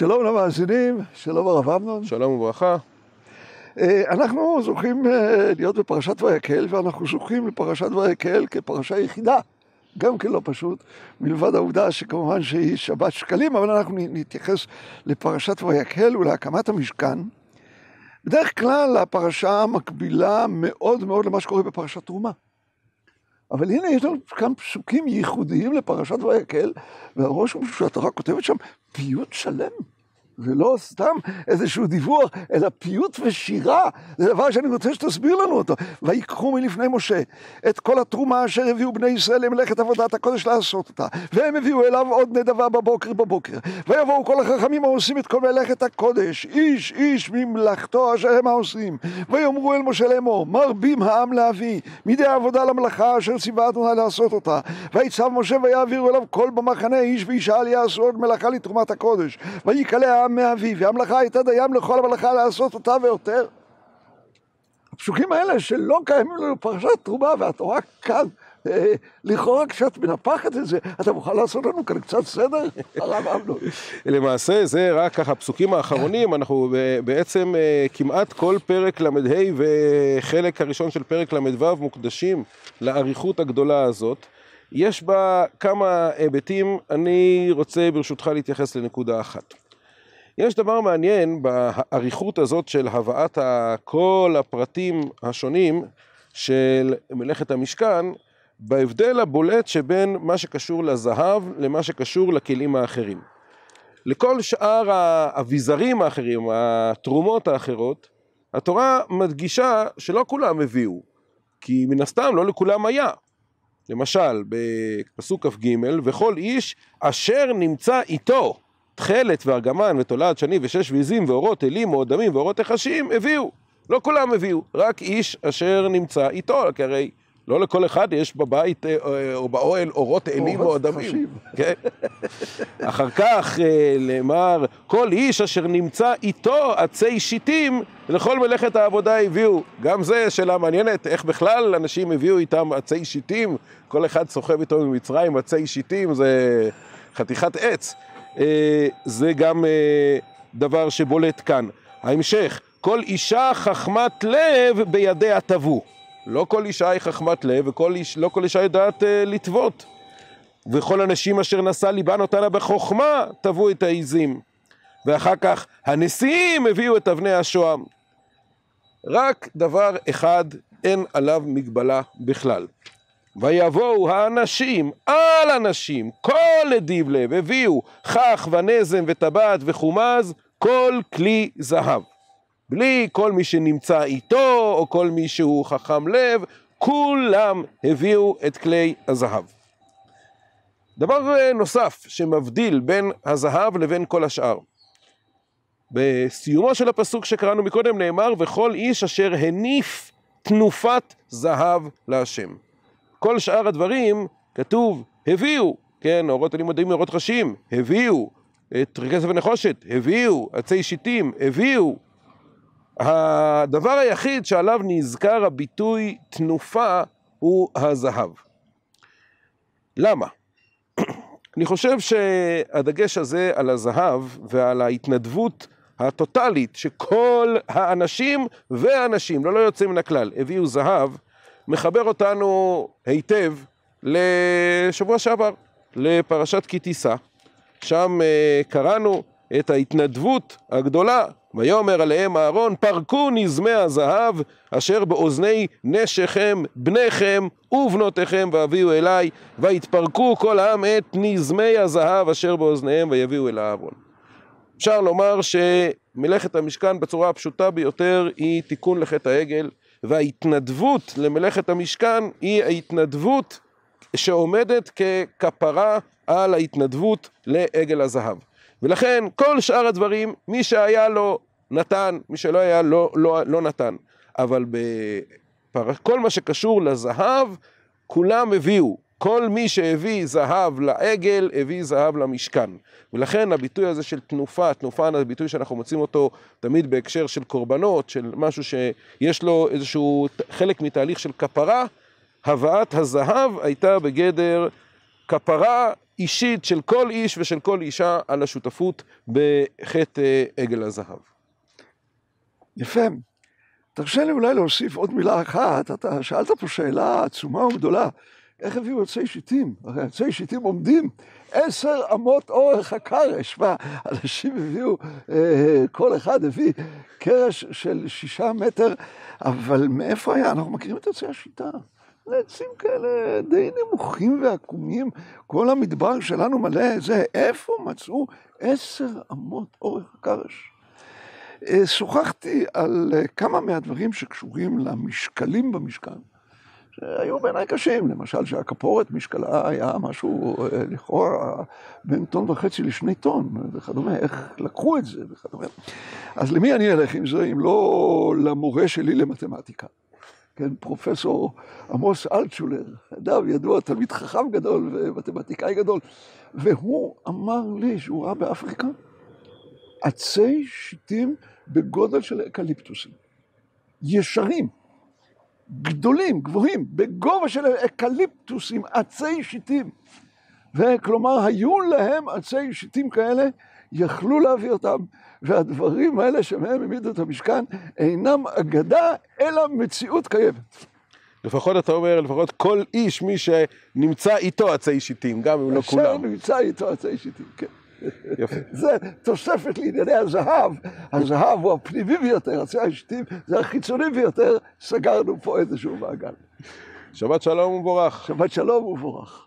שלום למאזינים, שלום הרב אמנון. שלום וברכה. אנחנו זוכים להיות בפרשת ויקל, ואנחנו זוכים לפרשת ויקל כפרשה יחידה, גם כן לא פשוט, מלבד העובדה שכמובן שהיא שבת שקלים, אבל אנחנו נתייחס לפרשת ויקל ולהקמת המשכן. בדרך כלל הפרשה מקבילה מאוד מאוד למה שקורה בפרשת תרומה. אבל הנה יש לנו כאן פסוקים ייחודיים לפרשת ויקל, והראש הוא שהתורה כותבת שם פיוט שלם. זה לא סתם איזשהו דיווח, אלא פיוט ושירה. זה דבר שאני רוצה שתסביר לנו אותו. ויקחו מלפני משה את כל התרומה אשר הביאו בני ישראל למלאכת עבודת הקודש לעשות אותה. והם הביאו אליו עוד נדבה בבוקר בבוקר. ויבואו כל החכמים העושים את כל מלאכת הקודש, איש איש ממלאכתו אשר הם העושים. ויאמרו אל משה לאמור, מרבים העם להביא מידי העבודה למלאכה אשר ציווה אדוני לעשות אותה. ויצב משה ויעבירו אליו כל במחנה איש ואישה יעשו עוד מלאכה לתרומת הקודש. ויקלע העם מאביו, והמלאכה הייתה דיים לכל המלאכה לעשות אותה ויותר. הפסוקים האלה שלא קיימים לנו בפרשת תרומה, והתורה כאן, אה, לכאורה כשאת מנפחת את זה, אתה מוכן לעשות לנו כאן קצת סדר? הרב אמנון. למעשה זה רק ככה הפסוקים האחרונים, אנחנו בעצם אה, כמעט כל פרק ל"ה וחלק הראשון של פרק ל"ו מוקדשים לאריכות הגדולה הזאת. יש בה כמה היבטים, אני רוצה ברשותך להתייחס לנקודה אחת. יש דבר מעניין באריכות הזאת של הבאת כל הפרטים השונים של מלאכת המשכן, בהבדל הבולט שבין מה שקשור לזהב למה שקשור לכלים האחרים. לכל שאר האביזרים האחרים, התרומות האחרות, התורה מדגישה שלא כולם הביאו, כי מן הסתם לא לכולם היה. למשל, בפסוק כ"ג, וכל איש אשר נמצא איתו תכלת וארגמן ותולעת שני ושש ועזים ואורות אלים ואודמים ואורות נחשים הביאו. לא כולם הביאו, רק איש אשר נמצא איתו, כי הרי לא לכל אחד יש בבית אה, אה, או באוהל אורות אלים או אדמים. כן? אחר כך נאמר, כל איש אשר נמצא איתו עצי שיטים, לכל מלאכת העבודה הביאו. גם זה שאלה מעניינת, איך בכלל אנשים הביאו איתם עצי שיטים, כל אחד סוחב איתו ממצרים עצי שיטים, זה חתיכת עץ. זה גם דבר שבולט כאן. ההמשך, כל אישה חכמת לב בידיה תבוא. לא כל אישה היא חכמת לב, ולא כל אישה יודעת לטוות. וכל הנשים אשר נשא ליבן אותנה בחוכמה, תבוא את העיזים. ואחר כך הנשיאים הביאו את אבני השוהם. רק דבר אחד, אין עליו מגבלה בכלל. ויבואו האנשים על אנשים, כל אדיב לב, הביאו כך ונזם וטבעת וחומז, כל כלי זהב. בלי כל מי שנמצא איתו, או כל מי שהוא חכם לב, כולם הביאו את כלי הזהב. דבר נוסף שמבדיל בין הזהב לבין כל השאר. בסיומו של הפסוק שקראנו מקודם נאמר, וכל איש אשר הניף תנופת זהב להשם. כל שאר הדברים כתוב הביאו, כן, אורות הלימודים אורות ראשים, הביאו, את כסף ונחושת, הביאו, עצי שיטים, הביאו. הדבר היחיד שעליו נזכר הביטוי תנופה הוא הזהב. למה? אני חושב שהדגש הזה על הזהב ועל ההתנדבות הטוטלית שכל האנשים והאנשים, לא לא יוצא מן הכלל, הביאו זהב, מחבר אותנו היטב לשבוע שעבר, לפרשת כי תישא. שם uh, קראנו את ההתנדבות הגדולה, ויאמר עליהם אהרון, פרקו נזמי הזהב אשר באוזני נשיכם, בניכם ובנותיכם והביאו אליי, ויתפרקו כל העם את נזמי הזהב אשר באוזניהם ויביאו אל אהרון. אפשר לומר שמלאכת המשכן בצורה הפשוטה ביותר היא תיקון לחטא העגל, וההתנדבות למלאכת המשכן היא ההתנדבות שעומדת ככפרה על ההתנדבות לעגל הזהב. ולכן כל שאר הדברים, מי שהיה לו נתן, מי שלא היה לא, לא, לא נתן. אבל בפר... כל מה שקשור לזהב, כולם הביאו. כל מי שהביא זהב לעגל, הביא זהב למשכן. ולכן הביטוי הזה של תנופה, תנופה זה ביטוי שאנחנו מוצאים אותו תמיד בהקשר של קורבנות, של משהו שיש לו איזשהו חלק מתהליך של כפרה, הבאת הזהב הייתה בגדר כפרה אישית של כל איש ושל כל אישה על השותפות בחטא עגל הזהב. יפה. תרשה לי אולי להוסיף עוד מילה אחת, אתה שאלת פה שאלה עצומה וגדולה, איך הביאו עצי שיטים? הרי עצי שיטים עומדים עשר אמות אורך הקרש, מה, אנשים הביאו, אה, כל אחד הביא קרש של שישה מטר, אבל מאיפה היה? אנחנו מכירים את עצי השיטה. עצים כאלה די נמוכים ועקומים, כל המדבר שלנו מלא זה, איפה מצאו עשר אמות אורך הקרש? אה, שוחחתי על אה, כמה מהדברים שקשורים למשקלים במשכן, שהיו בעיניי קשים, למשל שהכפורת משקלה היה משהו אה, לכאורה בין טון וחצי לשני טון וכדומה, איך לקחו את זה וכדומה. אז למי אני אלך עם זה, אם לא למורה שלי למתמטיקה? כן, פרופסור עמוס אלטשולר, אדם ידוע, תלמיד חכם גדול ומתמטיקאי גדול, והוא אמר לי שהוא ראה באפריקה עצי שיטים בגודל של אקליפטוסים. ישרים, גדולים, גבוהים, בגובה של אקליפטוסים, עצי שיטים. וכלומר, היו להם עצי שיטים כאלה, יכלו להביא אותם, והדברים האלה שמהם העמידו את המשכן אינם אגדה, אלא מציאות קיימת. לפחות אתה אומר, לפחות כל איש, מי שנמצא איתו עצי שיטים, גם אם לא כולם. אשר נמצא איתו עצי שיטים, כן. יפה. זה תוספת לענייני הזהב, הזהב הוא הפנימי ביותר, עצי השיטים זה החיצוני ביותר, סגרנו פה איזשהו מעגל. שבת שלום ומבורך. שבת שלום ומבורך.